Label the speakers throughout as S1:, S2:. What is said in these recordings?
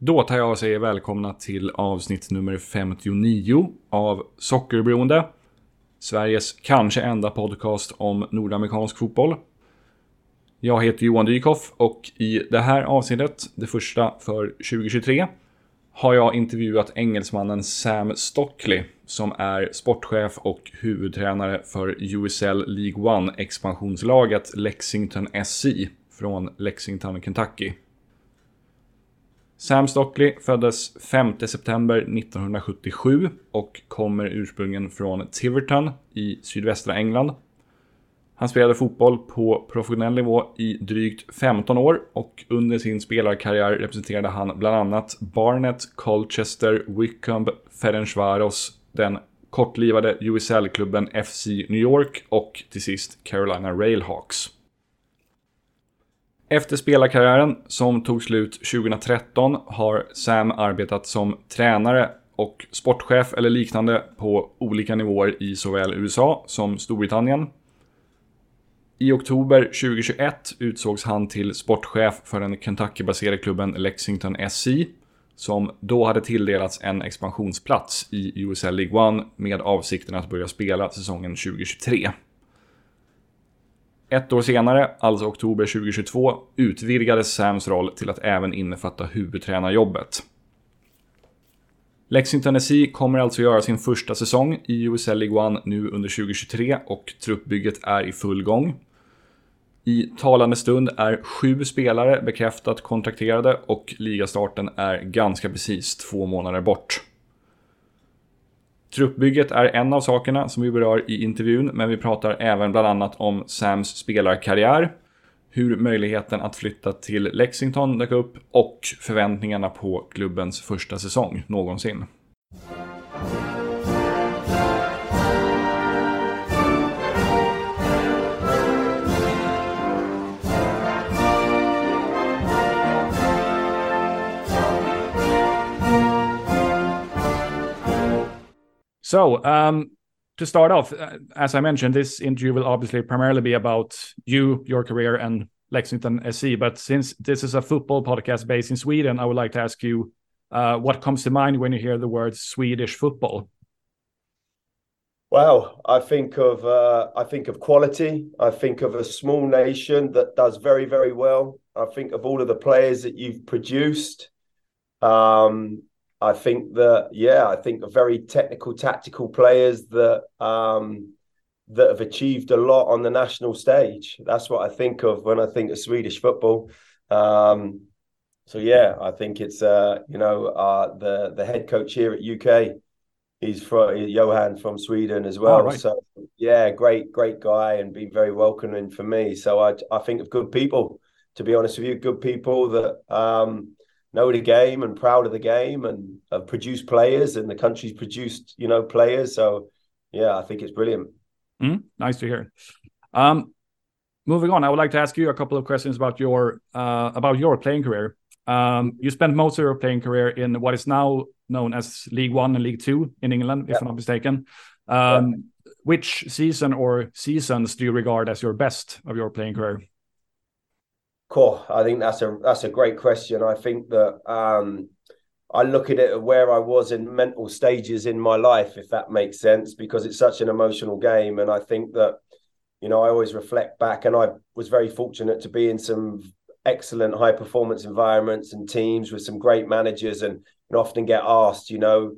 S1: Då tar jag och säger välkomna till avsnitt nummer 59 av Sockerberoende. Sveriges kanske enda podcast om nordamerikansk fotboll. Jag heter Johan Dykhoff och i det här avsnittet, det första för 2023, har jag intervjuat engelsmannen Sam Stockley som är sportchef och huvudtränare för USL League One expansionslaget Lexington SC från Lexington, Kentucky. Sam Stockley föddes 5 september 1977 och kommer ursprungligen från Tiverton i sydvästra England. Han spelade fotboll på professionell nivå i drygt 15 år och under sin spelarkarriär representerade han bland annat Barnet, Colchester, Wycombe, Ferencvaros, den kortlivade USL-klubben FC New York och till sist Carolina Railhawks. Efter spelarkarriären som tog slut 2013 har Sam arbetat som tränare och sportchef eller liknande på olika nivåer i såväl USA som Storbritannien. I oktober 2021 utsågs han till sportchef för den Kentucky-baserade klubben Lexington SC som då hade tilldelats en expansionsplats i USL League One med avsikten att börja spela säsongen 2023. Ett år senare, alltså oktober 2022, utvidgades Sams roll till att även innefatta huvudtränarjobbet. Lexington SC kommer alltså göra sin första säsong i USL League One nu under 2023 och truppbygget är i full gång. I talande stund är sju spelare bekräftat kontrakterade och ligastarten är ganska precis två månader bort. Truppbygget är en av sakerna som vi berör i intervjun, men vi pratar även bland annat om Sams spelarkarriär, hur möjligheten att flytta till Lexington dök upp och förväntningarna på klubbens första säsong någonsin. So, um, to start off, uh, as I mentioned, this interview will obviously primarily be about you, your career, and Lexington SC. But since this is a football podcast based in Sweden, I would like to ask you uh, what comes to mind when you hear the word Swedish football.
S2: Well, I think of uh, I think of quality. I think of a small nation that does very very well. I think of all of the players that you've produced. Um, I think that yeah, I think very technical, tactical players that um, that have achieved a lot on the national stage. That's what I think of when I think of Swedish football. Um, so yeah, I think it's uh, you know uh, the the head coach here at UK. He's from Johan from Sweden as well. Oh, right. So yeah, great great guy and been very welcoming for me. So I I think of good people. To be honest with you, good people that um, know the game and proud of the game and have produced players and the country's produced you know players. So yeah i think it's brilliant.
S1: Mm, nice to hear. Um moving on i would like to ask you a couple of questions about your uh about your playing career. Um you spent most of your playing career in what is now known as league one and league two in england if yeah. i'm not mistaken. Um yeah. which season or seasons do you regard as your best of your playing career
S2: Cool. I think that's a that's a great question. I think that um, I look at it where I was in mental stages in my life, if that makes sense, because it's such an emotional game. And I think that, you know, I always reflect back and I was very fortunate to be in some excellent high performance environments and teams with some great managers and, and often get asked, you know,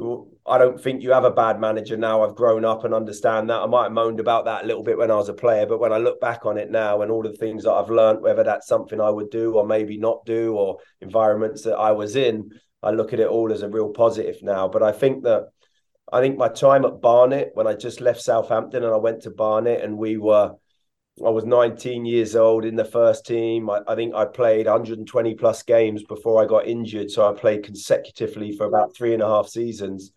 S2: I don't think you have a bad manager now. I've grown up and understand that. I might have moaned about that a little bit when I was a player, but when I look back on it now and all the things that I've learned, whether that's something I would do or maybe not do, or environments that I was in, I look at it all as a real positive now. But I think that I think my time at Barnet, when I just left Southampton and I went to Barnet and we were I was 19 years old in the first team. I, I, think I played 120 plus games before I got injured. So I played consecutively for about three and a half seasons.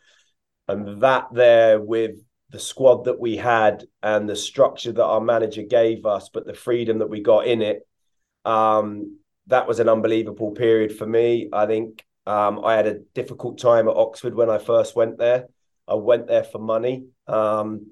S2: And that there with the squad that we had and the structure that our manager gave us, but the freedom that we got in it, um, that was an unbelievable period for me. I think um, I had a difficult time at Oxford when I first went there. I went there for money. Um,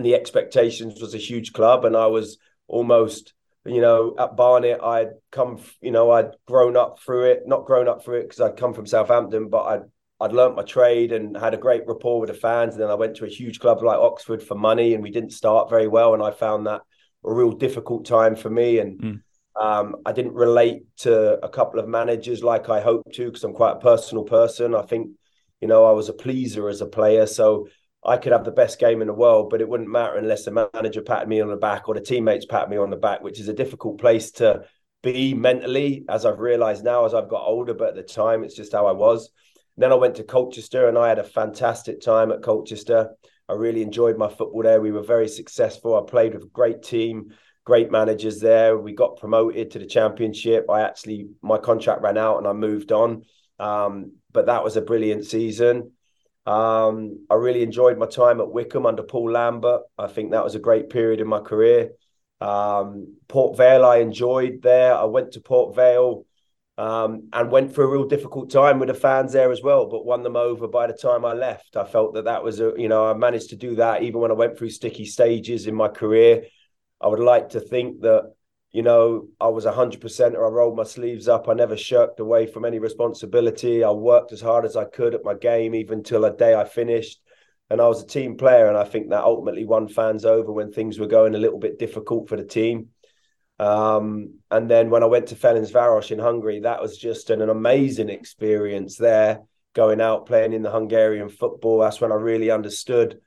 S2: and the expectations was a huge club, and I was almost you know, at Barnet, I'd come, you know, I'd grown up through it, not grown up through it because I'd come from Southampton, but I'd I'd learnt my trade and had a great rapport with the fans. And then I went to a huge club like Oxford for money, and we didn't start very well. And I found that a real difficult time for me. And mm. um, I didn't relate to a couple of managers like I hoped to because I'm quite a personal person. I think, you know, I was a pleaser as a player. So I could have the best game in the world, but it wouldn't matter unless the manager patted me on the back or the teammates pat me on the back, which is a difficult place to be mentally, as I've realized now as I've got older. But at the time, it's just how I was. then I went to Colchester and I had a fantastic time at Colchester. I really enjoyed my football there. We were very successful. I played with a great team, great managers there. We got promoted to the championship. I actually, my contract ran out and I moved on. Um, but that was a brilliant season. Um, I really enjoyed my time at Wycombe under Paul Lambert. I think that was a great period in my career. Um, Port Vale, I enjoyed there. I went to Port Vale um, and went through a real difficult time with the fans there as well, but won them over by the time I left. I felt that that was a, you know, I managed to do that even when I went through sticky stages in my career. I would like to think that you know, I was 100% or I rolled my sleeves up. I never shirked away from any responsibility. I worked as hard as I could at my game, even till the day I finished. And I was a team player. And I think that ultimately won fans over when things were going a little bit difficult for the team. Um, and then when I went to Ferencváros in Hungary, that was just an, an amazing experience there, going out playing in the Hungarian football. That's when I really understood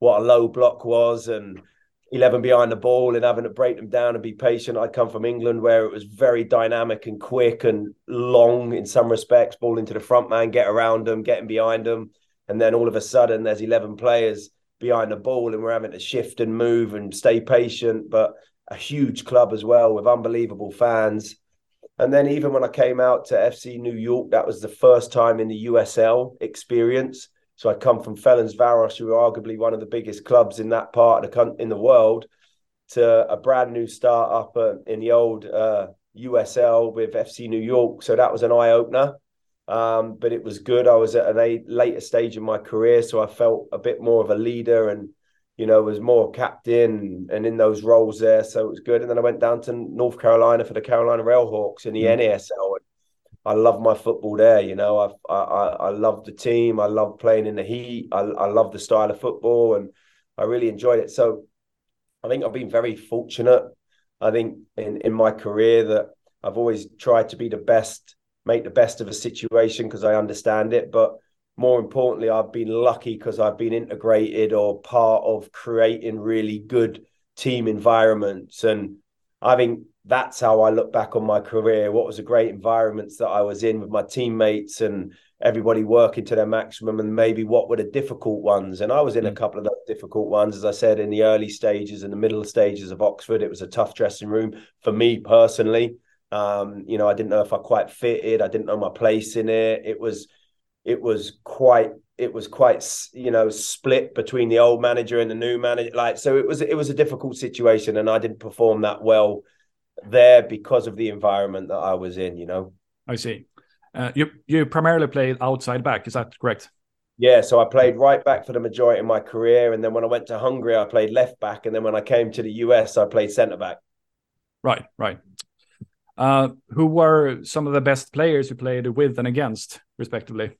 S2: what a low block was and 11 behind the ball and having to break them down and be patient. I come from England where it was very dynamic and quick and long in some respects, ball into the front man, get around them, getting behind them. And then all of a sudden there's 11 players behind the ball and we're having to shift and move and stay patient. But a huge club as well with unbelievable fans. And then even when I came out to FC New York, that was the first time in the USL experience so I come from Felons Ferencváros, who are arguably one of the biggest clubs in that part of the country, in the world, to a brand new startup uh, in the old uh, USL with FC New York. So that was an eye opener. Um, but it was good. I was at a later stage in my career, so I felt a bit more of a leader and you know was more captain and in those roles there. So it was good. And then I went down to North Carolina for the Carolina Railhawks in the mm. NASL. I love my football there. You know, I I I love the team. I love playing in the heat. I I love the style of football, and I really enjoyed it. So, I think I've been very fortunate. I think in in my career that I've always tried to be the best, make the best of a situation because I understand it. But more importantly, I've been lucky because I've been integrated or part of creating really good team environments. And I think that's how I look back on my career. What was a great environments that I was in with my teammates and everybody working to their maximum, and maybe what were the difficult ones. And I was in a mm. couple of those difficult ones, as I said, in the early stages and the middle stages of Oxford. It was a tough dressing room for me personally. Um, you know, I didn't know if I quite fitted. I didn't know my place in it. It was, it was quite it was quite you know split between the old manager and the new manager like so it was it was a difficult situation and I didn't perform that well there because of the environment that I was in, you know.
S3: I see. Uh, you you primarily played outside back, is that correct?
S2: Yeah, so I played right back for the majority of my career, and then when I went to Hungary, I played left back, and then when I came to the US, I played centre back.
S3: Right, right. Uh, who were some of the best players you played with and against, respectively?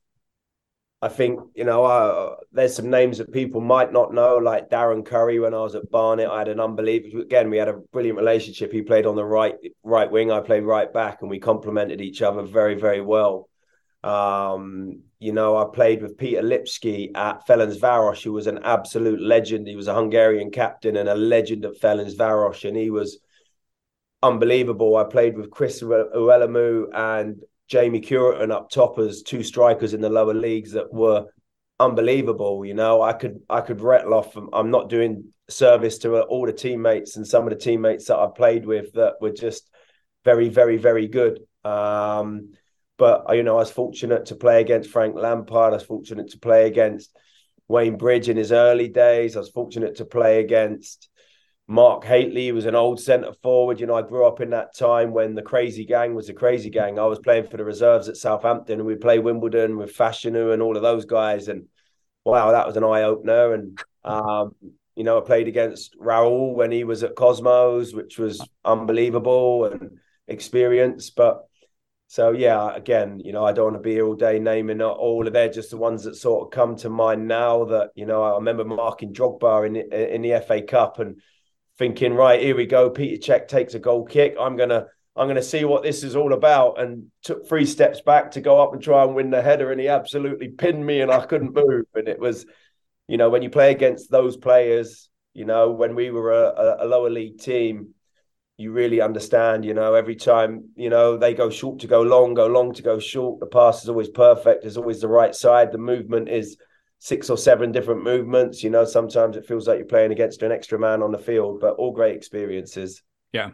S2: I think you know uh, there's some names that people might not know, like Darren Currie. When I was at Barnet, I had an unbelievable. Again, we had a brilliant relationship. He played on the right right wing, I played right back, and we complemented each other very very well. Um, you know, I played with Peter Lipcsei at Ferencváros, who was an absolute legend. He was a Hungarian captain and a legend at Ferencváros, and he was unbelievable. I played with Chris Iwelumo and Jamie Cureton up top as two strikers in the lower leagues that were unbelievable. You know, I could I could rattle off. I'm not doing service to all the teammates and some of the teammates that I played with that were just very, very, very good. Um, but you know, I was fortunate to play against Frank Lampard. I was fortunate to play against Wayne Bridge in his early days. I was fortunate to play against Mark Hateley was an old centre forward. You know, I grew up in that time when the crazy gang was the crazy gang. I was playing for the reserves at Southampton and we play Wimbledon with Fashanu and all of those guys. And wow, that was an eye opener. And, um, You know, I played against Raul when he was at Cosmos, which was unbelievable and experience. But so yeah, again, you know, I don't want to be here all day naming all of they're just the ones that sort of come to mind now. That you know, I remember marking Drogba in in the FA Cup and thinking, right, here we go. Peter Cech takes a goal kick. I'm gonna I'm gonna see what this is all about, and took three steps back to go up and try and win the header, and he absolutely pinned me, and I couldn't move. And it was, you know, when you play against those players, you know, when we were a, a lower league team you really understand, you know, every time, you know, they go short to go long, go long to go short. The pass is always perfect, There's always the right side. The movement is six or seven different movements. You know, sometimes it feels like you're playing against an extra man on the field, but all great experiences.
S3: Yeah,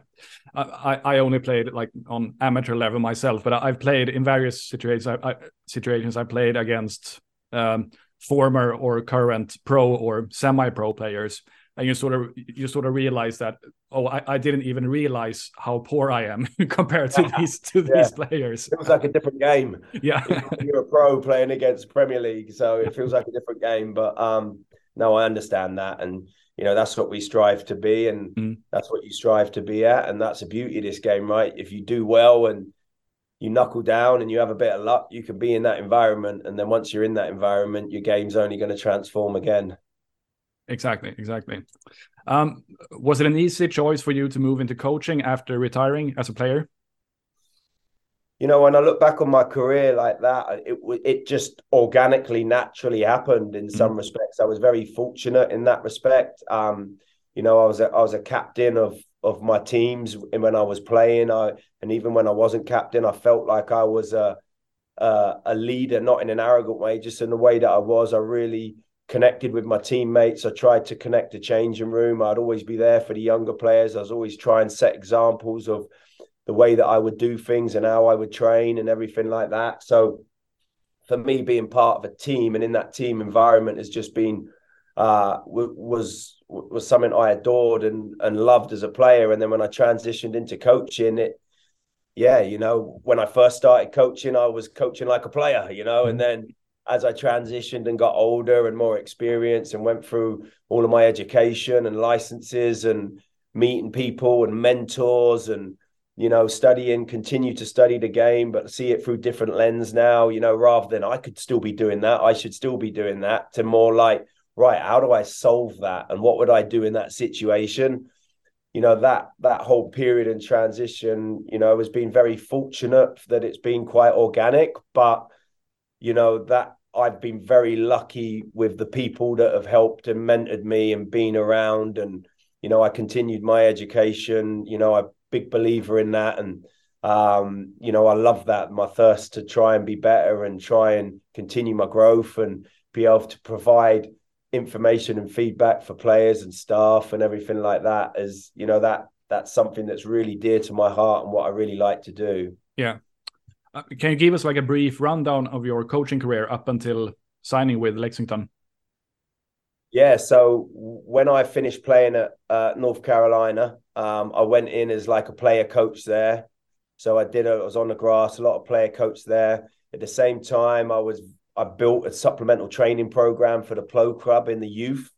S3: I, I only played like on amateur level myself, but I've played in various situations. I, I situations I played against um, former or current pro or semi-pro players, and you sort of you sort of realize that oh I, I didn't even realize how poor I am compared to these to yeah. these players.
S2: It was like a different game.
S3: Yeah,
S2: you're a pro playing against Premier League, so it feels like a different game. But um, no, I understand that, and you know that's what we strive to be, and mm. that's what you strive to be at, and that's the beauty of this game, right? If you do well and you knuckle down and you have a bit of luck, you can be in that environment, and then once you're in that environment, your game's only going to transform again.
S3: Exactly, exactly. Um, was it an easy choice for you to move into coaching after retiring as a player?
S2: You know, when I look back on my career like that, it it just organically, naturally happened. In some mm-hmm. respects, I was very fortunate in that respect. Um, you know, I was a, I was a captain of of my teams when I was playing. I and even when I wasn't captain, I felt like I was a a, a leader, not in an arrogant way, just in the way that I was. I really connected with my teammates. I tried to connect the changing room. I'd always be there for the younger players. I was always trying to set examples of the way that I would do things and how I would train and everything like that. So for me, being part of a team and in that team environment has just been uh, was was something I adored and and loved as a player. And then when I transitioned into coaching, it yeah, you know, when I first started coaching, I was coaching like a player, you know, and mm-hmm. then as I transitioned and got older and more experienced and went through all of my education and licenses and meeting people and mentors and you know studying continue to study the game but see it through different lens now you know rather than I could still be doing that I should still be doing that to more like right how do I solve that? And what would I do in that situation? You know that that whole period and transition you know has been very fortunate that it's been quite organic but you know that I've been very lucky with the people that have helped and mentored me and been around and you know I continued my education you know I'm a big believer in that and um, you know I love that. My thirst to try and be better and try and continue my growth and be able to provide information and feedback for players and staff and everything like that is you know that that's something that's really dear to my heart and what I really like to do.
S3: Yeah can you give us like a brief rundown of your coaching career up until signing with Lexington?
S2: Yeah, so when I finished playing at uh, North Carolina, um, I went in as like a player coach there. So I did. I was on the grass, a lot of player coach there. At the same time, I was I built a supplemental training program for the Plo Club in the youth.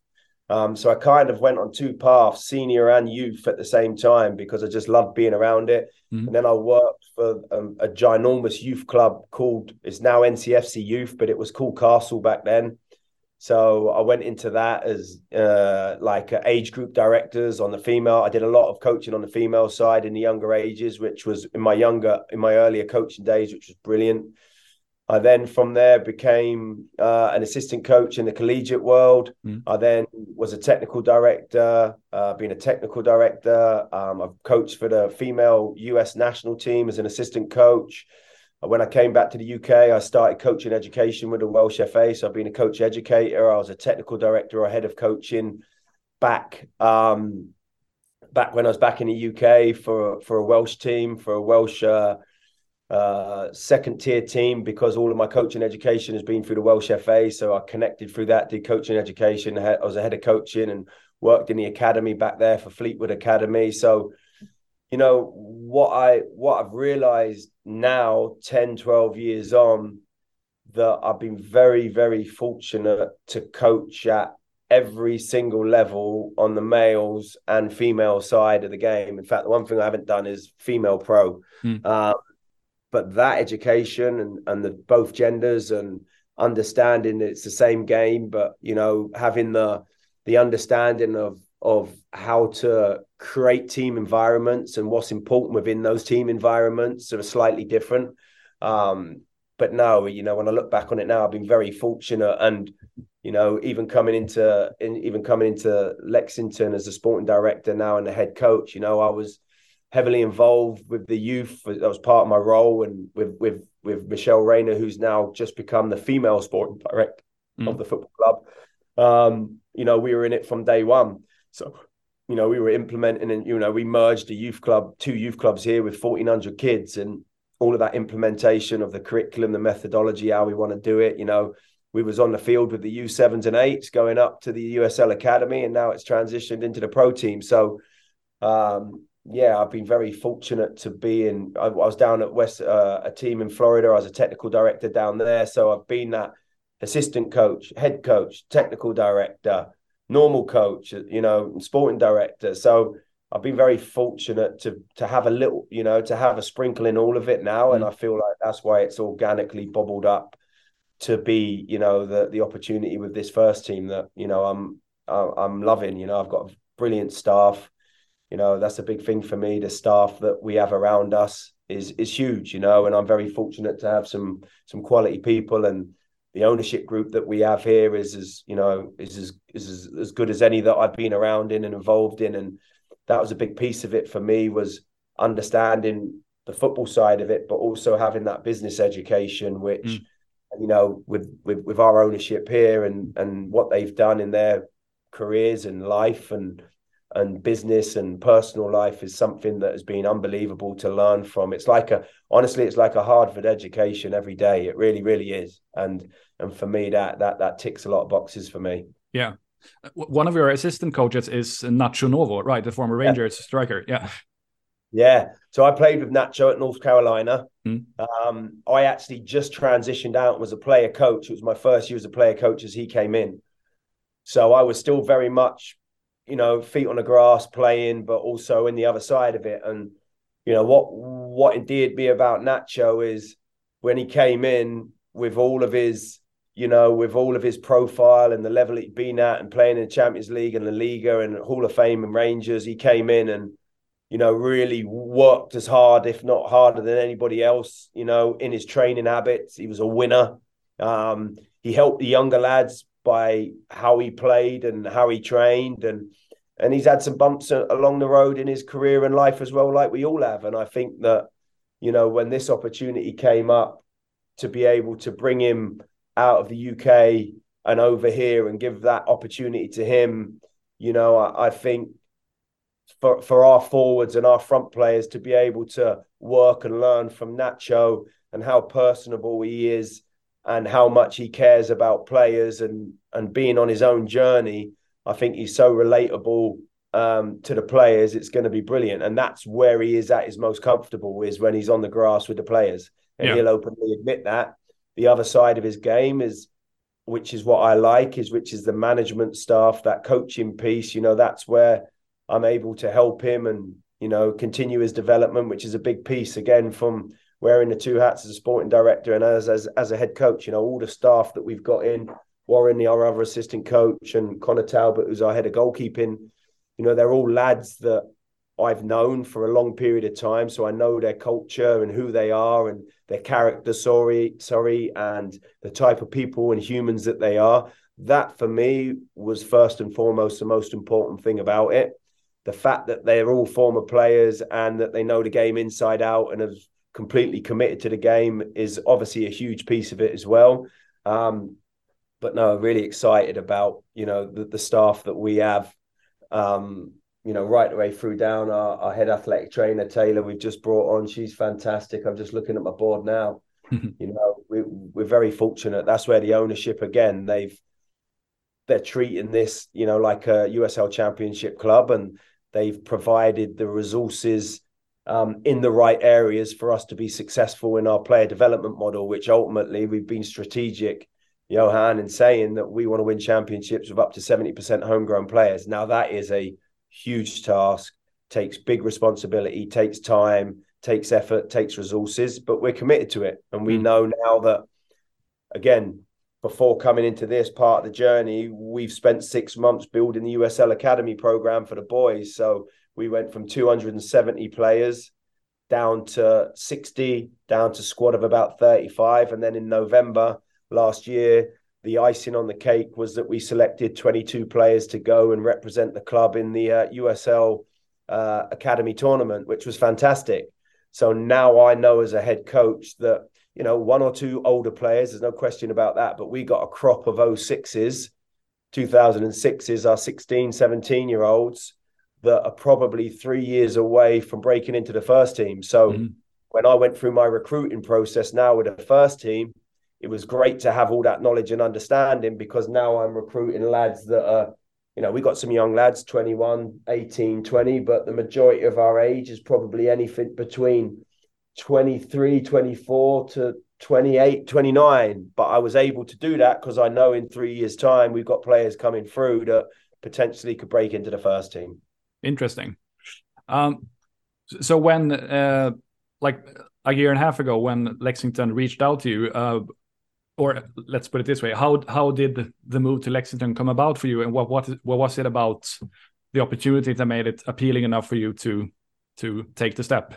S2: Um, so I kind of went on two paths, senior and youth at the same time, because I just loved being around it. Mm-hmm. And then I worked for um, a ginormous youth club called, it's now NCFC Youth, but it was called CASL back then. So I went into that as uh, like uh, age group directors on the female. I did a lot of coaching on the female side in the younger ages, which was in my younger, in my earlier coaching days, which was brilliant. I then from there became uh, an assistant coach in the collegiate world. Mm. I then was a technical director, uh, being a technical director. Um, I've coached for the female US national team as an assistant coach. When I came back to the UK, I started coaching education with the Welsh FA. So I've been a coach educator. I was a technical director or head of coaching back um, back when I was back in the UK for for a Welsh team for a Welsh uh, uh, second tier team because all of my coaching education has been through the Welsh FA. So I connected through that, did coaching education. I was a head of coaching and worked in the academy back there for Fleetwood Academy. So, you know, what I what I've realized now, 10, 12 years on, that I've been very, very fortunate to coach at every single level on the males and female side of the game. In fact, the one thing I haven't done is female pro. Mm. Uh, but that education and and the both genders and understanding it's the same game, but you know having the the understanding of of how to create team environments and what's important within those team environments are slightly different. Um, but no, you know, when I look back on it now, I've been very fortunate, and you know, even coming into in, even coming into Lexington as a sporting director now and the head coach, you know, I was heavily involved with the youth. That was part of my role, and with with with Michelle Rayner, who's now just become the female sporting director mm. of the football club. Um, you know, we were in it from day one. So, you know, we were implementing, and you know, we merged a youth club, two youth clubs here with fourteen hundred kids, and all of that implementation of the curriculum, the methodology, how we want to do it. You know, we was on the field with the U sevens and eights, going up to the USL Academy, and now it's transitioned into the pro team. So, um, yeah, I've been very fortunate to be in. I, I was down at West, uh, a team in Florida. I was a technical director down there, so I've been that assistant coach, head coach, technical director, normal coach, you know, sporting director. So I've been very fortunate to to have a little, you know, to have a sprinkle in all of it now, mm. and I feel like that's why it's organically bubbled up to be, you know, the the opportunity with this first team that you know I'm I'm loving. You know, I've got brilliant staff you know that's a big thing for me the staff that we have around us is is huge you know and i'm very fortunate to have some some quality people and the ownership group that we have here is as you know is as is as, as good as any that i've been around in and involved in and that was a big piece of it for me was understanding the football side of it but also having that business education which mm. you know with, with with our ownership here and and what they've done in their careers and life and and business and personal life is something that has been unbelievable to learn from. It's like a honestly, it's like a Harvard education every day. It really, really is. And and for me, that that that ticks a lot of boxes for me.
S3: Yeah. One of your assistant coaches is Nacho Novo, right? The former Rangers yeah. striker. Yeah.
S2: Yeah. So I played with Nacho at North Carolina. Mm. Um, I actually just transitioned out and was a player coach. It was my first year as a player coach as he came in. So I was still very much you know, feet on the grass playing, but also in the other side of it. And you know what what endeared me about Nacho is when he came in with all of his, you know, with all of his profile and the level he'd been at and playing in the Champions League and the Liga and Hall of Fame and Rangers, he came in and you know really worked as hard, if not harder than anybody else. You know, in his training habits, he was a winner. Um, he helped the younger lads by how he played and how he trained and and he's had some bumps along the road in his career and life as well like we all have. And i think that you know when this opportunity came up to be able to bring him out of the UK and over here and give that opportunity to him you know I, I think for for our forwards and our front players to be able to work and learn from Nacho and how personable he is and how much he cares about players and and being on his own journey. I think he's so relatable um, to the players. It's going to be brilliant, and that's where he is at his most comfortable is when he's on the grass with the players, and yeah. he'll openly admit that. The other side of his game is, which is what I like, is which is the management staff, that coaching piece. You know, that's where I'm able to help him and you know continue his development, which is a big piece again from wearing the two hats as a sporting director and as as as a head coach. You know, all the staff that we've got in, Warren, the our other assistant coach, and Connor Talbot, who's our head of goalkeeping. You know, they're all lads that I've known for a long period of time, so I know their culture and who they are and their character. Sorry, sorry, and the type of people and humans that they are. That for me was first and foremost the most important thing about it. The fact that they're all former players and that they know the game inside out and have completely committed to the game is obviously a huge piece of it as well. Um, but no, really excited about you know the, the staff that we have. Um, you know, right away through down our, our head athletic trainer Taylor, we've just brought on. She's fantastic. I'm just looking at my board now. you know, we, we're very fortunate. That's where the ownership again they've they're treating this you know like a USL Championship club, and they've provided the resources um, in the right areas for us to be successful in our player development model, which ultimately we've been strategic Johan, and saying that we want to win championships with up to 70% homegrown players. Now, that is a huge task, takes big responsibility, takes time, takes effort, takes resources, but we're committed to it. And we mm. know now that, again, before coming into this part of the journey, we've spent six months building the USL Academy program for the boys. So we went from 270 players down to 60, down to squad of about 35. And then in November last year, the icing on the cake was that we selected 22 players to go and represent the club in the uh, USL uh, Academy tournament, which was fantastic. So now I know as a head coach that, you know, one or two older players, there's no question about that, but we got a crop of 06s, 2006s, our 16, 17 year olds that are probably three years away from breaking into the first team. So mm-hmm. when I went through my recruiting process now with the first team, it was great to have all that knowledge and understanding because now I'm recruiting lads that are, you know, we got some young lads, 21, 18, 20, but the majority of our age is probably anything between 23, 24 to 28, 29. But I was able to do that because I know in three years' time, we've got players coming through that potentially could break into the first team.
S3: Interesting. Um, so when, uh, like a year and a half ago, when Lexington reached out to you, uh, or let's put it this way how how did the move to lexington come about for you and what what what was it about the opportunity that made it appealing enough for you to to take the step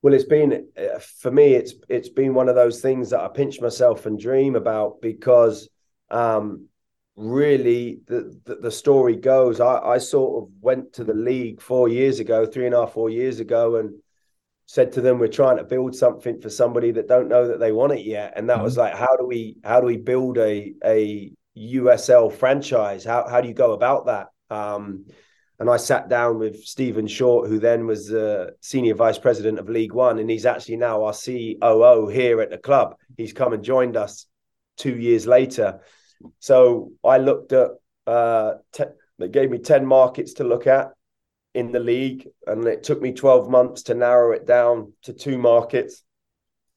S2: well it's been uh, for me it's it's been one of those things that i pinch myself and dream about because um really the, the, the story goes I, I sort of went to the league four years ago three and a half four years ago and said to them we're trying to build something for somebody that don't know that they want it yet. And that mm-hmm. was like how do we how do we build a a USL franchise? How how do you go about that? Um, and I sat down with Stephen Short who then was the senior vice president of League 1 and he's actually now our COO here at the club. He's come and joined us 2 years later so I looked at uh, te- they gave me 10 markets to look at in the league, and it took me 12 months to narrow it down to two markets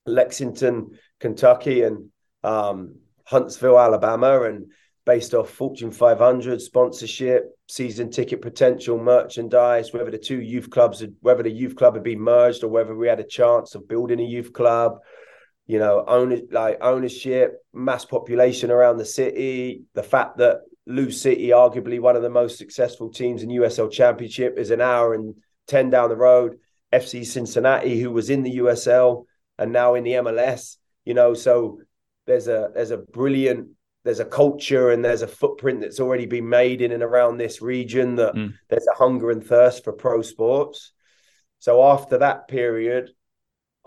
S2: Lexington, Kentucky, and um, Huntsville, Alabama. And based off Fortune 500 sponsorship, season ticket potential, merchandise, whether the two youth clubs, had, whether the youth club had been merged or whether we had a chance of building a youth club, you know, own like ownership, mass population around the city, the fact that Lou City, arguably one of the most successful teams in USL Championship, is an hour and 10 down the road. FC Cincinnati, who was in the USL and now in the MLS, you know, so there's a there's a brilliant there's a culture and there's a footprint that's already been made in and around this region that mm. there's a hunger and thirst for pro sports. So after that period,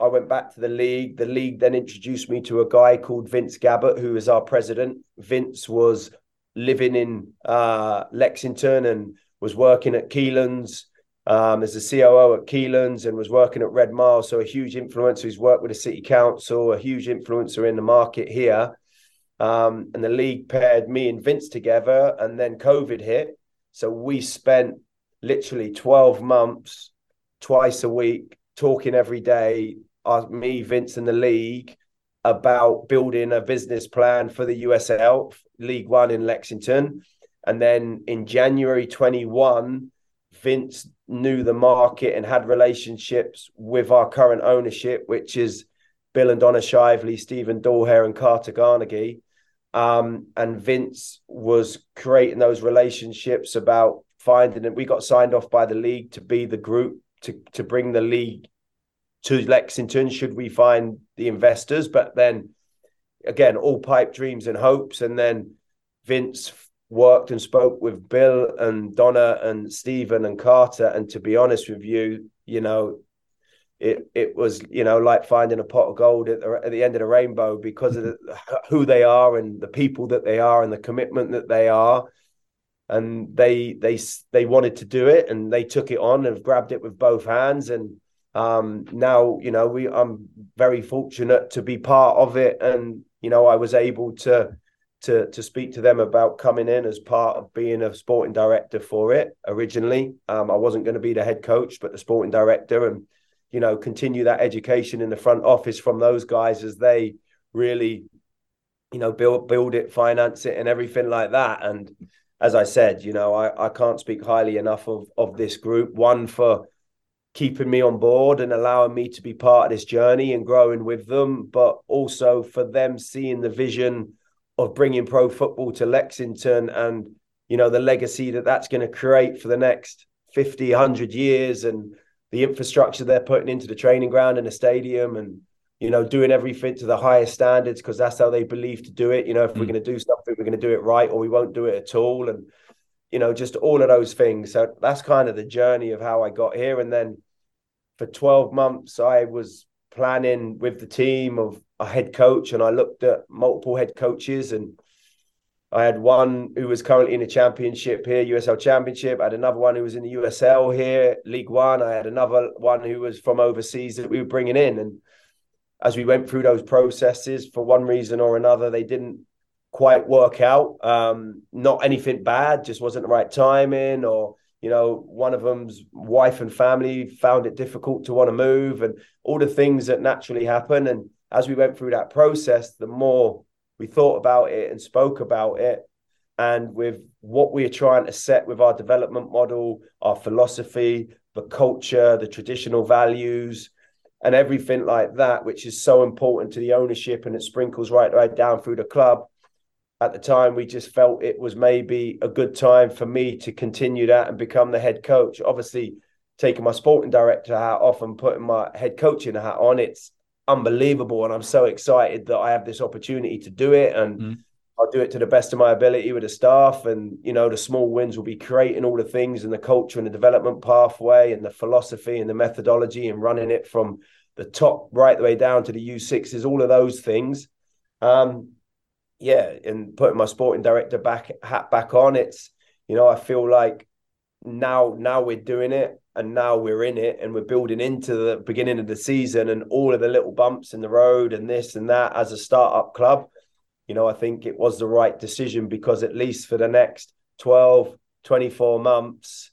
S2: I went back to the league. The league then introduced me to a guy called Vince Gabbert, who is our president. Vince was living in uh, Lexington and was working at Keeneland um, as a COO at Keeneland and was working at Red Mile. So a huge influencer. He's worked with the city council, a huge influencer in the market here. Um, and the league paired me and Vince together, and then COVID hit. So we spent literally 12 months, twice a week, talking every day, me, Vince, and the league about building a business plan for the USL League One in Lexington. And then in January 21, Vince knew the market and had relationships with our current ownership, which is Bill and Donna Shively, Stephen Dawahare, and Carter Carnegie. Um, and Vince was creating those relationships about finding it. We got signed off by the league to be the group to to bring the league to Lexington should we find the investors. But then again, all pipe dreams and hopes. And then Vince worked and spoke with Bill and Donna and Stephen and Carter. And to be honest with you, you know, it it was you know like finding a pot of gold at the, at the end of the rainbow because of the, who they are and the people that they are and the commitment that they are and they they they wanted to do it and they took it on and grabbed it with both hands and um, now you know we I'm very fortunate to be part of it, and you know I was able to to to speak to them about coming in as part of being a sporting director for it originally. Um, I wasn't going to be the head coach, but the sporting director, and you know continue that education in the front office from those guys as they really you know, build build it, finance it, and everything like that. And as I said, you know, I, I can't speak highly enough of of this group. One for keeping me on board and allowing me to be part of this journey and growing with them, but also for them seeing the vision of bringing pro football to Lexington and you know the legacy that that's going to create for the next 50 100 years and the infrastructure they're putting into the training ground and the stadium and you know doing everything to the highest standards because that's how they believe to do it. You know if mm. we're going to do something we're going to do it right or we won't do it at all. And you know just all of those things. So that's kind of the journey of how I got here. And then for 12 months I was planning with the team of a head coach and I looked at multiple head coaches and I had one who was currently in the championship here, USL Championship. I had another one who was in the USL here, League One. I had another one who was from overseas that we were bringing in. And as we went through those processes, for one reason or another, they didn't quite work out. Um, not anything bad, just wasn't the right timing, or you know, one of them's wife and family found it difficult to want to move, and all the things that naturally happen. And as we went through that process, the more we thought about it and spoke about it and with what we're trying to set with our development model our philosophy the culture the traditional values and everything like that which is so important to the ownership and it sprinkles right right down through the club at the time we just felt it was maybe a good time for me to continue that and become the head coach obviously taking my sporting director hat off and putting my head coaching hat on it's unbelievable. And I'm so excited that I have this opportunity to do it. And mm. I'll do it to the best of my ability with the staff. And, you know, the small wins will be creating all the things and the culture and the development pathway and the philosophy and the methodology and running it from the top right the way down to the U6s, all of those things. Um, yeah, and putting my sporting director back hat back on, it's you know, I feel like now now we're doing it and now we're in it and we're building into the beginning of the season and all of the little bumps in the road and this and that as a startup club you know i think it was the right decision because at least for the next 12 24 months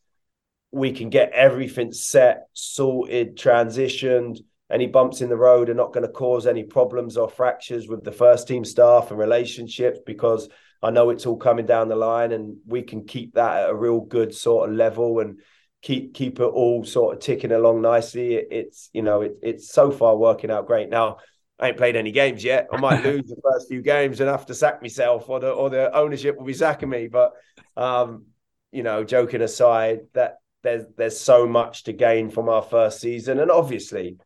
S2: we can get everything set sorted transitioned any bumps in the road are not going to cause any problems or fractures with the first team staff and relationships because I know it's all coming down the line, and we can keep that at a real good sort of level and keep keep it all sort of ticking along nicely. It, it's you know it, it's so far working out great. Now I ain't played any games yet. I might lose the first few games and have to sack myself, or the or the ownership will be sacking me. But um, you know, joking aside, that there's there's so much to gain from our first season, and obviously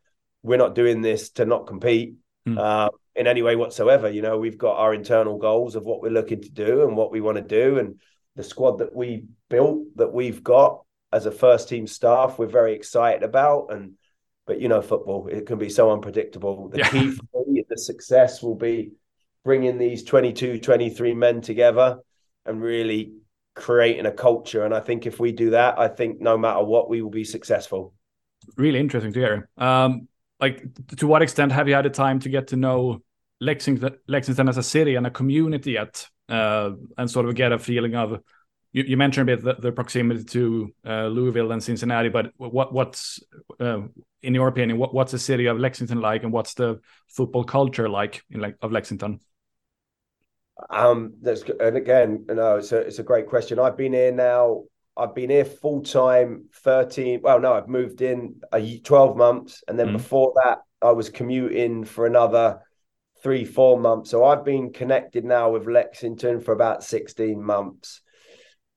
S2: we're not doing this to not compete. Mm. Uh, in any way whatsoever. You know, we've got our internal goals of what we're looking to do and what we want to do, and the squad that we built that we've got as a first team staff, we're very excited about. And but you know, football it can be so unpredictable. The yeah. key for me, the success will be bringing these 22, 23 men together and really creating a culture. And I think if we do that, I think no matter what, we will be successful.
S3: Really interesting to hear. Um, like to what extent have you had the time to get to know Lexington, Lexington as a city and a community yet, uh, and sort of get a feeling of. You, you mentioned a bit the, the proximity to uh, Louisville and Cincinnati, but what what's uh, in your opinion what, what's the city of Lexington like, and what's the football culture like in like of Lexington?
S2: Um, that's and again, know, it's a it's a great question. I've been here now I've been here full time 13. Well, no, I've moved in a 12 months. And then mm. before that, I was commuting for another three, four months. So I've been connected now with Lexington for about 16 months.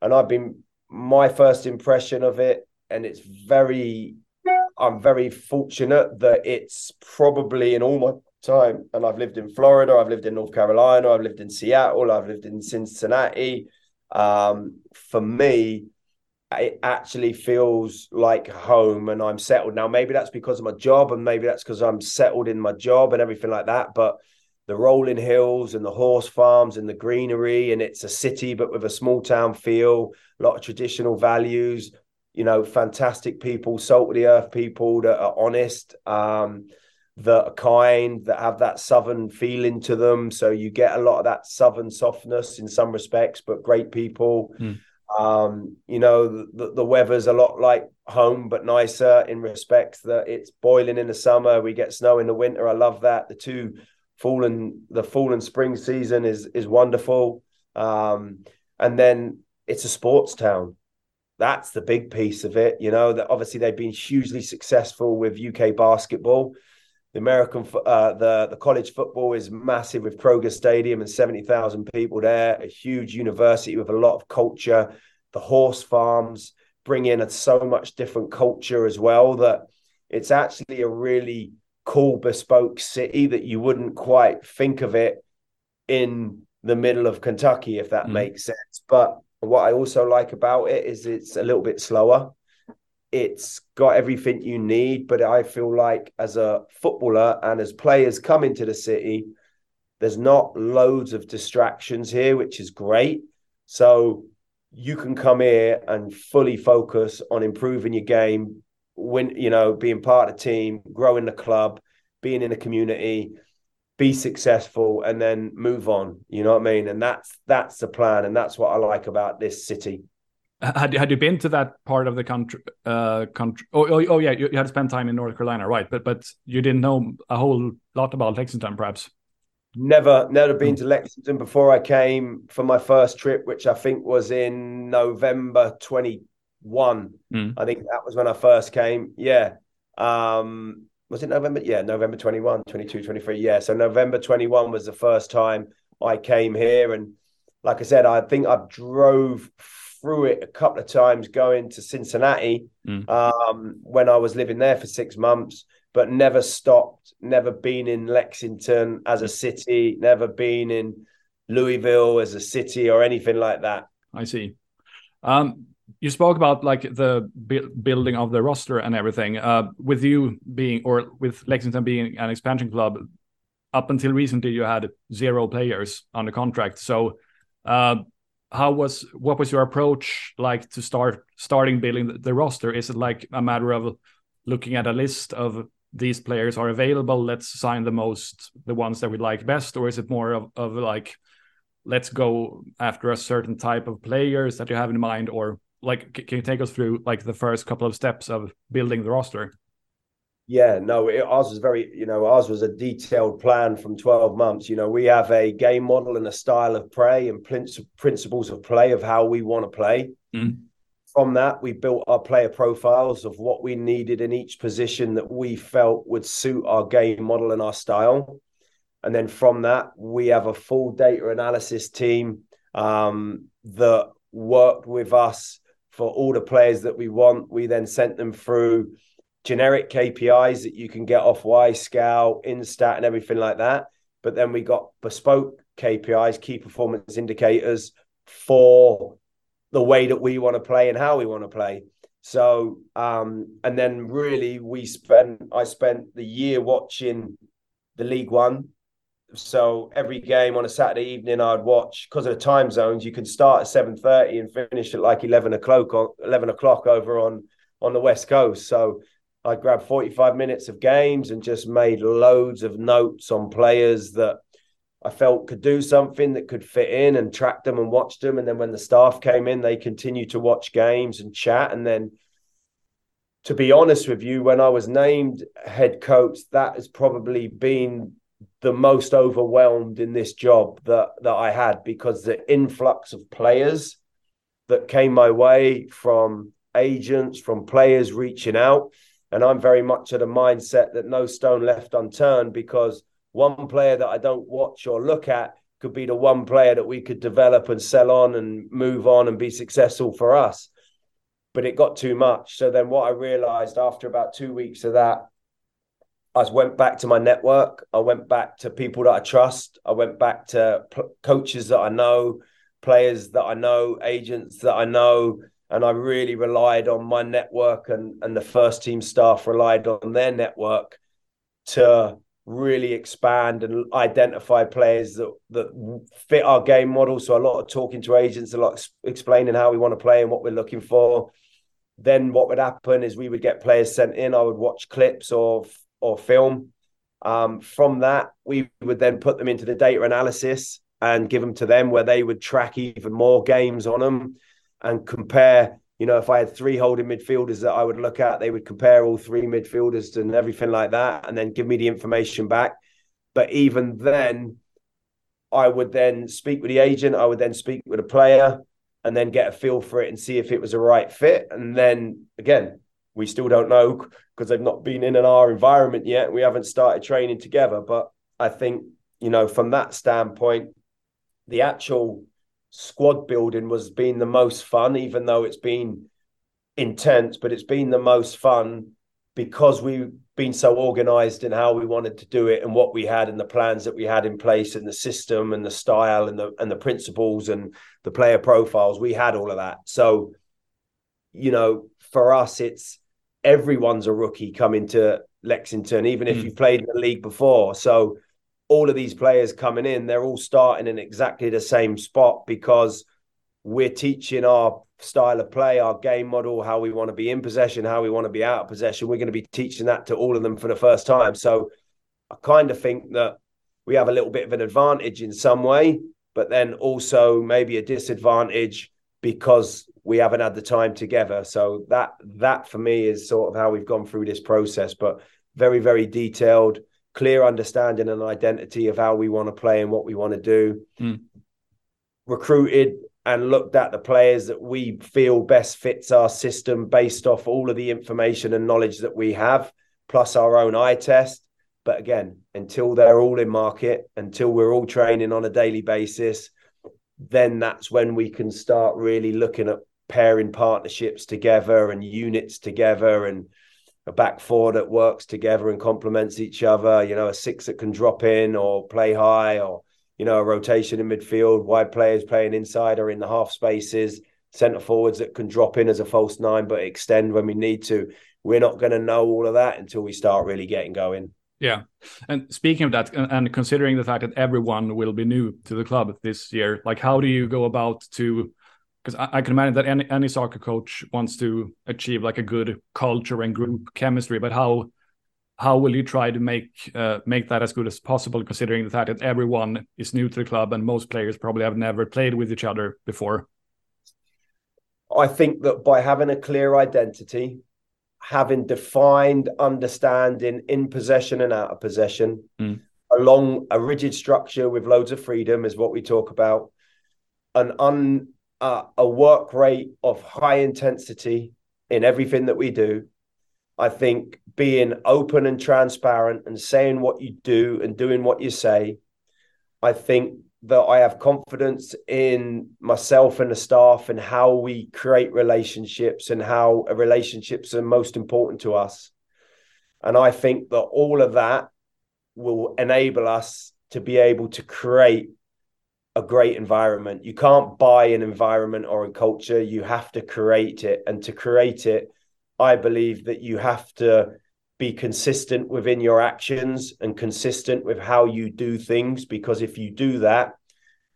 S2: And I've been my first impression of it. And it's very, I'm very fortunate that it's probably in all my time. And I've lived in Florida, I've lived in North Carolina, I've lived in Seattle, I've lived in Cincinnati. Um, for me, it actually feels like home and I'm settled now. Maybe that's because of my job, and maybe that's because I'm settled in my job and everything like that. But the rolling hills and the horse farms and the greenery, and it's a city, but with a small town feel, a lot of traditional values, you know, fantastic people, salt of the earth people that are honest, um, that are kind, that have that southern feeling to them. So you get a lot of that southern softness in some respects, but great people. Mm um, you know, the, the weather's a lot like home, but nicer in respect that it's boiling in the summer. We get snow in the winter. I love that. The two fall and the fall and spring season is is wonderful. Um, and then it's a sports town. That's the big piece of it. You know that obviously they've been hugely successful with UK basketball. The American, uh, the the college football is massive with Kroger Stadium and seventy thousand people there. A huge university with a lot of culture. The horse farms bring in a, so much different culture as well that it's actually a really cool bespoke city that you wouldn't quite think of it in the middle of Kentucky, if that mm. makes sense. But what I also like about it is it's a little bit slower. It's got everything you need, but I feel like as a footballer and as players come into the city, there's not loads of distractions here, which is great. So you can come here and fully focus on improving your game, win, you know, being part of the team, growing the club, being in the community, be successful, and then move on. You know what I mean? And that's that's the plan, and that's what I like about this city.
S3: Had had you been to that part of the country? Uh, country. Oh, oh, oh yeah, you, you had spent time in North Carolina, right? But but you didn't know a whole lot about Lexington, perhaps.
S2: Never, never been to Lexington before I came for my first trip, which I think was in November 21. Mm. I think that was when I first came. Yeah. Um, was it November? Yeah, November 21, 22, 23. Yeah. So November 21 was the first time I came here. And like I said, I think I drove through it a couple of times going to Cincinnati mm. um, when I was living there for six months but never stopped, never been in Lexington as a city, never been in Louisville as a city or anything like that.
S3: I see. Um, you spoke about like the bu- building of the roster and everything. Uh, with you being, or with Lexington being an expansion club, up until recently you had zero players on the contract. So, uh, how was what was your approach like to start starting building the, roster? Is it like a matter of looking at a list of these players are available let's sign the most the ones that we like best or is it more of, of like let's go after a certain type of players that you have in mind or like can you take us through like the first couple of steps of building the roster
S2: yeah no it, ours was very you know ours was a detailed plan from 12 months you know we have a game model and a style of play and principles of play of how we want to play mm from that, we built our player profiles of what we needed in each position that we felt would suit our game model and our style. And then from that, we have a full data analysis team um, that worked with us for all the players that we want. We then sent them through generic KPIs that you can get off Wyscout, Instat, and everything like that. But then we got bespoke KPIs, key performance indicators for the way that we want to play and how we want to play. So, um, and then really we spent, I spent the year watching the League One. So every game on a Saturday evening, I'd watch because of the time zones. You can start at seven thirty and finish at like eleven o'clock. Eleven o'clock over on on the west coast. So I grabbed forty five minutes of games and just made loads of notes on players that I felt could do something that could fit in and track them and watch them. And then when the staff came in, they continued to watch games and chat. And then, to be honest with you, when I was named head coach, that has probably been the most overwhelmed in this job that that I had because the influx of players that came my way from agents, from players reaching out. And I'm very much at a mindset that no stone left unturned because one player that I don't watch or look at could be the one player that we could develop and sell on and move on and be successful for us. But it got too much. So then what I realized after about two weeks of that, I went back to my network. I went back to people that I trust. I went back to p- coaches that I know, players that I know, agents that I know. And I really relied on my network and, and the first team staff relied on their network to really expand and identify players that that fit our game model. So a lot of talking to agents, a lot explaining how we want to play and what we're looking for. Then what would happen is we would get players sent in. I would watch clips or or film. Um, from that, we would then put them into the data analysis and give them to them, where they would track even more games on them and compare you know, if I had three holding midfielders that I would look at, they would compare all three midfielders and everything like that, and then give me the information back. But even then, I would then speak with the agent. I would then speak with a player, and then get a feel for it and see if it was a right fit. And then again, we still don't know because they've not been in our environment yet. We haven't started training together. But I think you know from that standpoint, the actual squad building was being the most fun, even though it's been intense, but it's been the most fun because we've been so organized in how we wanted to do it and what we had and the plans that we had in place and the system and the style and the and the principles and the player profiles. We had all of that. So you know for us it's everyone's a rookie coming to Lexington even if mm. you've played in the league before. So all of these players coming in they're all starting in exactly the same spot because we're teaching our style of play, our game model, how we want to be in possession, how we want to be out of possession. We're going to be teaching that to all of them for the first time. So I kind of think that we have a little bit of an advantage in some way, but then also maybe a disadvantage because we haven't had the time together. So that that for me is sort of how we've gone through this process, but very very detailed, clear understanding and identity of how we want to play and what we want to do. Mm. Recruited and looked at the players that we feel best fits our system based off all of the information and knowledge that we have, plus our own eye test. But again, until they're all in market, until we're all training on a daily basis, then that's when we can start really looking at pairing partnerships together and units together and a back four that works together and complements each other, you know, a six that can drop in or play high or you know, a rotation in midfield, wide players playing inside or in the half spaces, centre forwards that can drop in as a false nine but extend when we need to. We're not going to know all of that until we start really getting going.
S3: Yeah. And speaking of that, and considering the fact that everyone will be new to the club this year, like how do you go about to? Because I, I, can imagine that any any soccer coach wants to achieve like a good culture and group chemistry, but how how will you try to make uh, make that as good as possible, considering the fact that everyone is new to the club and most players probably have never played with each other before?
S2: I think that by having a clear identity, having defined understanding in possession and out of possession, mm. along a rigid structure with loads of freedom is what we talk about, an un uh, a work rate of high intensity in everything that we do I think being open and transparent and saying what you do and doing what you say, I think that I have confidence in myself and the staff and how we create relationships and how relationships are most important to us. And I think that all of that will enable us to be able to create a great environment. You can't buy an environment or a culture, you have to create it. And to create it, I believe that you have to be consistent within your actions and consistent with how you do things because if you do that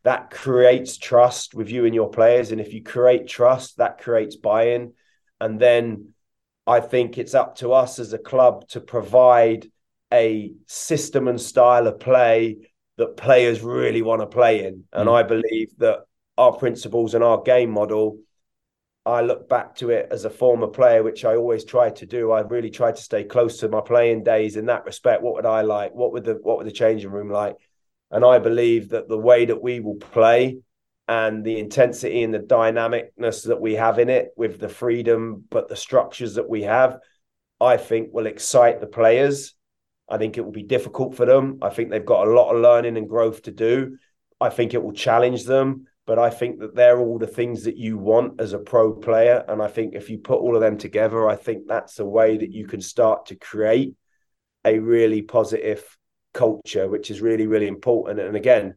S2: that creates trust with you and your players and if you create trust that creates buy-in and then I think it's up to us as a club to provide a system and style of play that players really want to play in and mm. I believe that our principles and our game model I look back to it as a former player, which I always try to do. I really try to stay close to my playing days in that respect. What would I like? What would the what would the changing room like? And I believe that the way that we will play and the intensity and the dynamicness that we have in it with the freedom, but the structures that we have, I think will excite the players. I think it will be difficult for them. I think they've got a lot of learning and growth to do. I think it will challenge them but I think that they're all the things that you want as a pro player. And I think if you put all of them together, I think that's a way that you can start to create a really positive culture, which is really, really important. And again,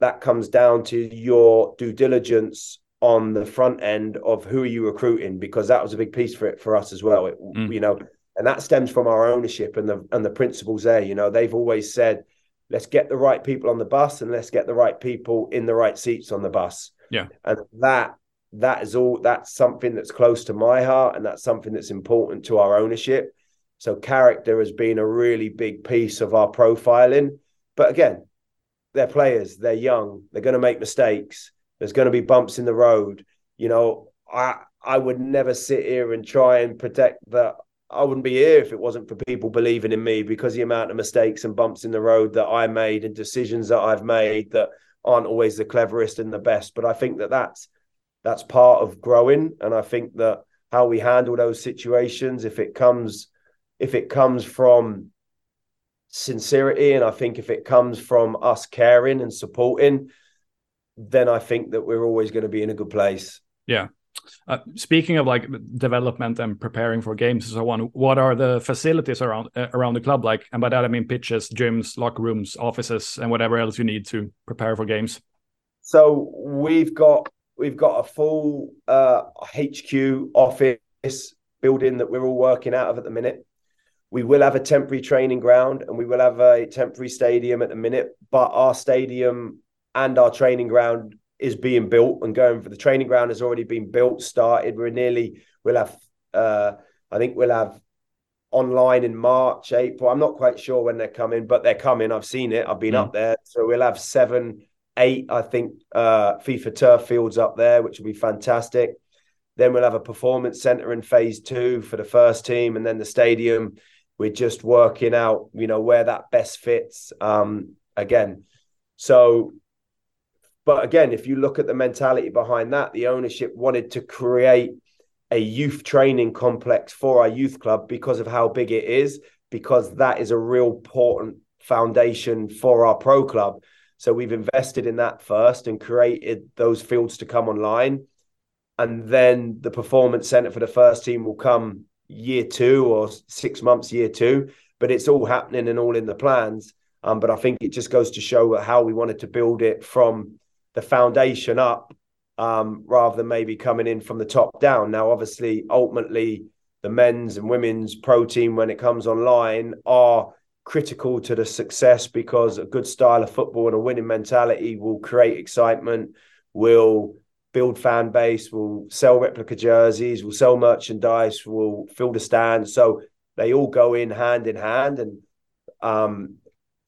S2: that comes down to your due diligence on the front end of who are you recruiting, because that was a big piece for it for us as well. It, mm. You know, and that stems from our ownership and the and the principles there. You know, they've always said let's get the right people on the bus and let's get the right people in the right seats on the bus.
S3: Yeah.
S2: And that that is all that's something that's close to my heart and that's something that's important to our ownership. So character has been a really big piece of our profiling. But again, they're players, they're young, they're going to make mistakes. There's going to be bumps in the road. You know, I I would never sit here and try and protect that I wouldn't be here if it wasn't for people believing in me because the amount of mistakes and bumps in the road that I made and decisions that I've made that aren't always the cleverest and the best. But I think that that's that's part of growing, and I think that how we handle those situations, if it comes if it comes from sincerity, and I think if it comes from us caring and supporting, then I think that we're always going to be in a good place.
S3: Yeah. Uh, speaking of like development and preparing for games and so on, what are the facilities around uh, around the club like? And by that I mean pitches, gyms, locker rooms, offices, and whatever else you need to prepare for games.
S2: So we've got we've got a full uh, HQ office building that we're all working out of at the minute. We will have a temporary training ground and we will have a temporary stadium at the minute, but our stadium and our training ground is being built and going for the training ground has already been built, started. We're nearly, we'll have, uh, I think we'll have online in March, April. I'm not quite sure when they're coming, but they're coming. I've seen it. I've been mm. up there. So we'll have seven, eight, I think, uh, FIFA turf fields up there, which will be fantastic. Then we'll have a performance center in phase two for the first team, and then the stadium. We're just working out, you know, where that best fits. Um, again, so but again, if you look at the mentality behind that, the ownership wanted to create a youth training complex for our youth club because of how big it is, because that is a real important foundation for our pro club. So we've invested in that first and created those fields to come online. And then the performance center for the first team will come year two or six months, year two. But it's all happening and all in the plans. Um, but I think it just goes to show how we wanted to build it from the foundation up um, rather than maybe coming in from the top down. Now, obviously, ultimately, the men's and women's pro team, when it comes online, are critical to the success because a good style of football and a winning mentality will create excitement, will build fan base, will sell replica jerseys, will sell merchandise, will fill the stands. So they all go in hand in hand. And um,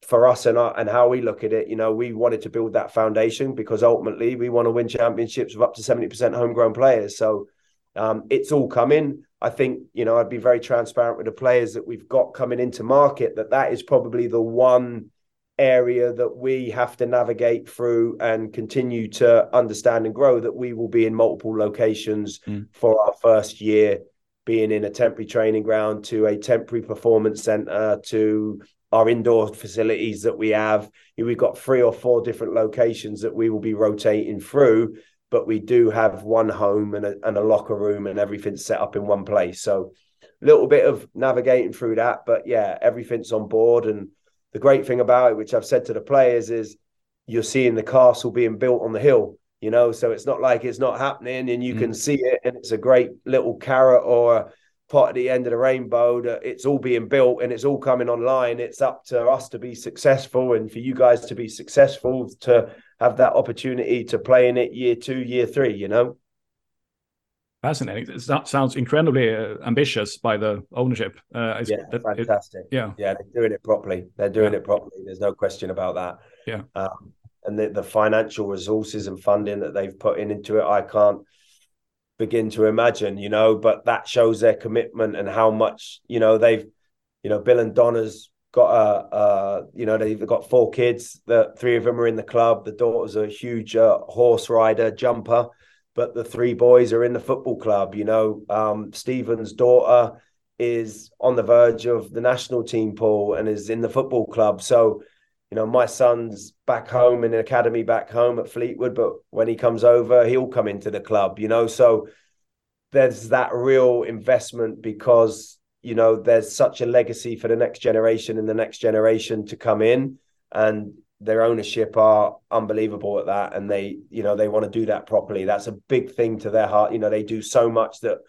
S2: for us and our, and how we look at it, you know, we wanted to build that foundation because ultimately we want to win championships with up to seventy percent homegrown players. So um, it's all coming. I think you know I'd be very transparent with the players that we've got coming into market. That that is probably the one area that we have to navigate through and continue to understand and grow. That we will be in multiple locations mm. for our first year being in a temporary training ground to a temporary performance center to our indoor facilities that we have. We've got three or four different locations that we will be rotating through, but we do have one home and a, and a locker room and everything set up in one place. So a little bit of navigating through that, but yeah, everything's on board. And the great thing about it, which I've said to the players, is you're seeing the castle being built on the hill. You know, so it's not like it's not happening, and you mm. can see it, and it's a great little carrot or part at the end of the rainbow that it's all being built and it's all coming online. It's up to us to be successful and for you guys to be successful to have that opportunity to play in it year two, year three, you know?
S3: Fascinating. That sounds incredibly uh, ambitious by the ownership.
S2: Uh, yeah, it, fantastic. It, yeah, yeah, they're doing it properly. They're doing yeah. it properly. There's no question about that.
S3: Yeah,
S2: um, and the, the financial resources and funding that they've put in into it, I can't begin to imagine, you know, but that shows their commitment and how much, you know, they've, you know, Bill and Donna's got a, uh, you know, they've got four kids. The three of them are in the club. The daughter's a huge uh, horse rider, jumper, but the three boys are in the football club. You know, um, Stephen's daughter is on the verge of the national team pool and is in the football club. So, you know, my son's back home in an academy back home at Fleetwood, but when he comes over, he'll come into the club, you know. So there's that real investment because, you know, there's such a legacy for the next generation and the next generation to come in. And their ownership are unbelievable at that. And they, you know, they want to do that properly. That's a big thing to their heart. You know, they do so much that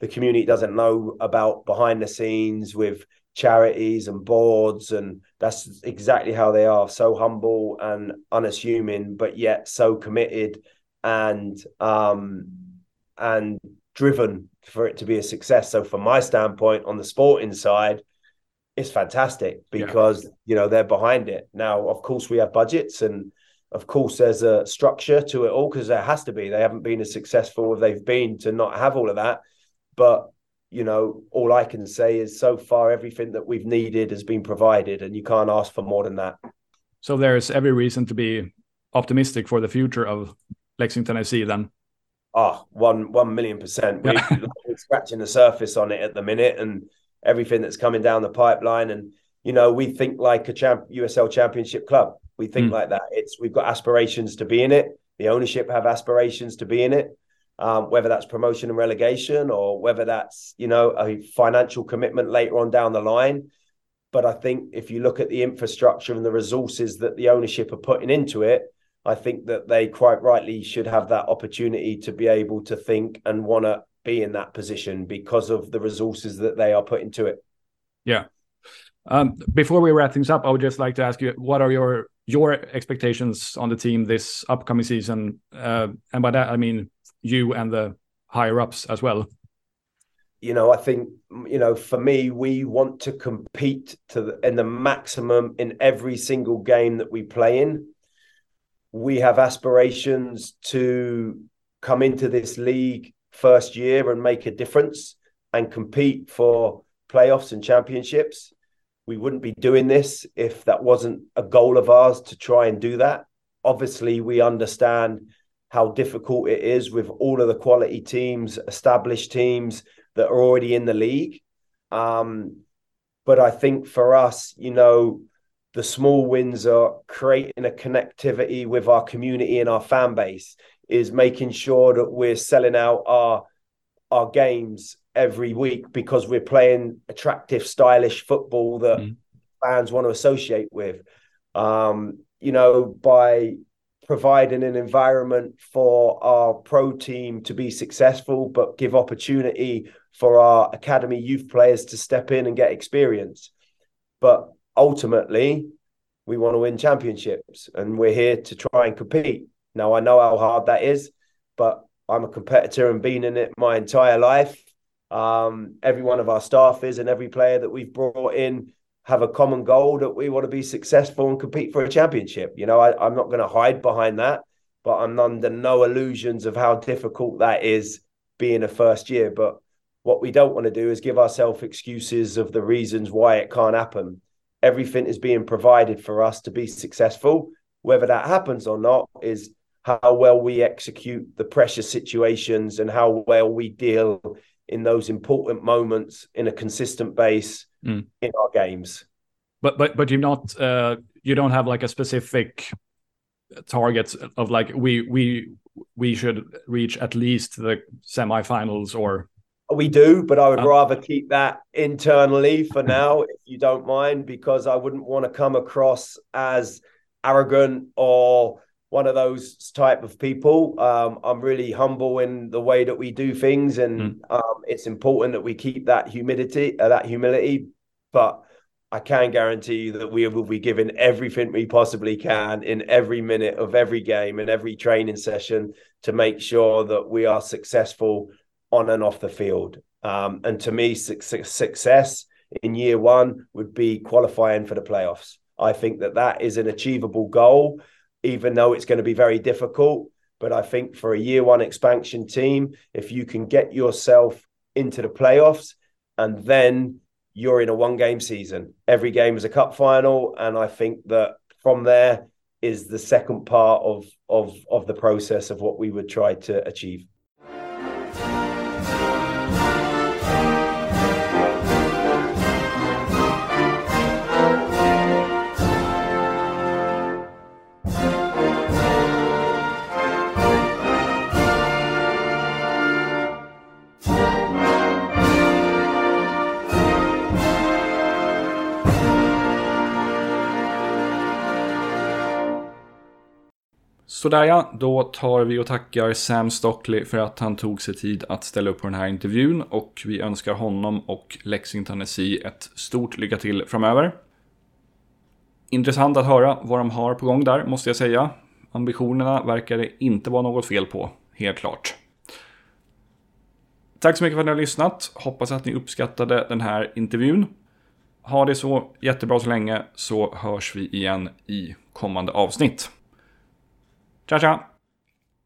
S2: the community doesn't know about behind the scenes with charities and boards and that's exactly how they are. So humble and unassuming but yet so committed and um and driven for it to be a success. So from my standpoint on the sporting side it's fantastic because yeah. you know they're behind it. Now of course we have budgets and of course there's a structure to it all because there has to be. They haven't been as successful as they've been to not have all of that. But you know, all I can say is so far everything that we've needed has been provided, and you can't ask for more than that.
S3: So there's every reason to be optimistic for the future of Lexington SC then.
S2: Oh, one one million percent. We, are scratching the surface on it at the minute, and everything that's coming down the pipeline. And you know, we think like a champ USL Championship club. We think mm. like that. It's we've got aspirations to be in it. The ownership have aspirations to be in it. Um, whether that's promotion and relegation or whether that's you know a financial commitment later on down the line. But I think if you look at the infrastructure and the resources that the ownership are putting into it, I think that they quite rightly should have that opportunity to be able to think and want to be in that position because of the resources that they are putting to it.
S3: Yeah. Um, before we wrap things up, I would just like to ask you, what are your your expectations on the team this upcoming season? Uh, and by that, I mean you and the higher ups as well
S2: you know, I think you know, for me, we want to compete to the, in the maximum in every single game that we play in. We have aspirations to come into this league first year and make a difference and compete for playoffs and championships. We wouldn't be doing this if that wasn't a goal of ours to try and do that. Obviously, we understand how difficult it is with all of the quality teams, established teams that are already in the league. Um, but I think for us, you know, the small wins are creating a connectivity with our community and our fan base, is making sure that we're selling out our our games every week because we're playing attractive, stylish football that mm. fans want to associate with. Um, you know, by providing an environment for our pro team to be successful, but give opportunity for our academy youth players to step in and get experience. But ultimately, we want to win championships and we're here to try and compete. Now, I know how hard that is, but I'm a competitor and been in it my entire life. Um, every one of our staff is, and every player that we've brought in have a common goal that we want to be successful and compete for a championship. You know, I, I'm not going to hide behind that, but I'm under no illusions of how difficult that is being a first year. But what we don't want to do is give ourselves excuses of the reasons why it can't happen. Everything is being provided for us to be successful. Whether that happens or not is how well we execute the pressure situations and how well we deal in those important moments in a consistent base mm. in our games.
S3: But but but you're not uh, you don't have like a specific target of like we we we should reach at least the semifinals or
S2: we do, but I would um, rather keep that internally for now, if you don't mind, because I wouldn't want to come across as arrogant or one of those type of people. Um, I'm really humble in the way that we do things, and mm. um, it's important that we keep that humidity, uh, that humility. But I can guarantee you that we will be giving everything we possibly can in every minute of every game and every training session to make sure that we are successful on and off the field. Um, and to me, su- success in year one would be qualifying for the playoffs. I think that that is an achievable goal even though it's going to be very difficult. But I think for a year one expansion team, if you can get yourself into the playoffs and then you're in a one game season, every game is a cup final. And I think that from there is the second part of of of the process of what we would try to achieve.
S3: Sådär ja, då tar vi och tackar Sam Stockley för att han tog sig tid att ställa upp på den här intervjun och vi önskar honom och Lexington SI ett stort lycka till framöver. Intressant att höra vad de har på gång där, måste jag säga. Ambitionerna verkar det inte vara något fel på, helt klart. Tack så mycket för att ni har lyssnat. Hoppas att ni uppskattade den här intervjun. Ha det så jättebra så länge så hörs vi igen i kommande avsnitt. Chao, chao.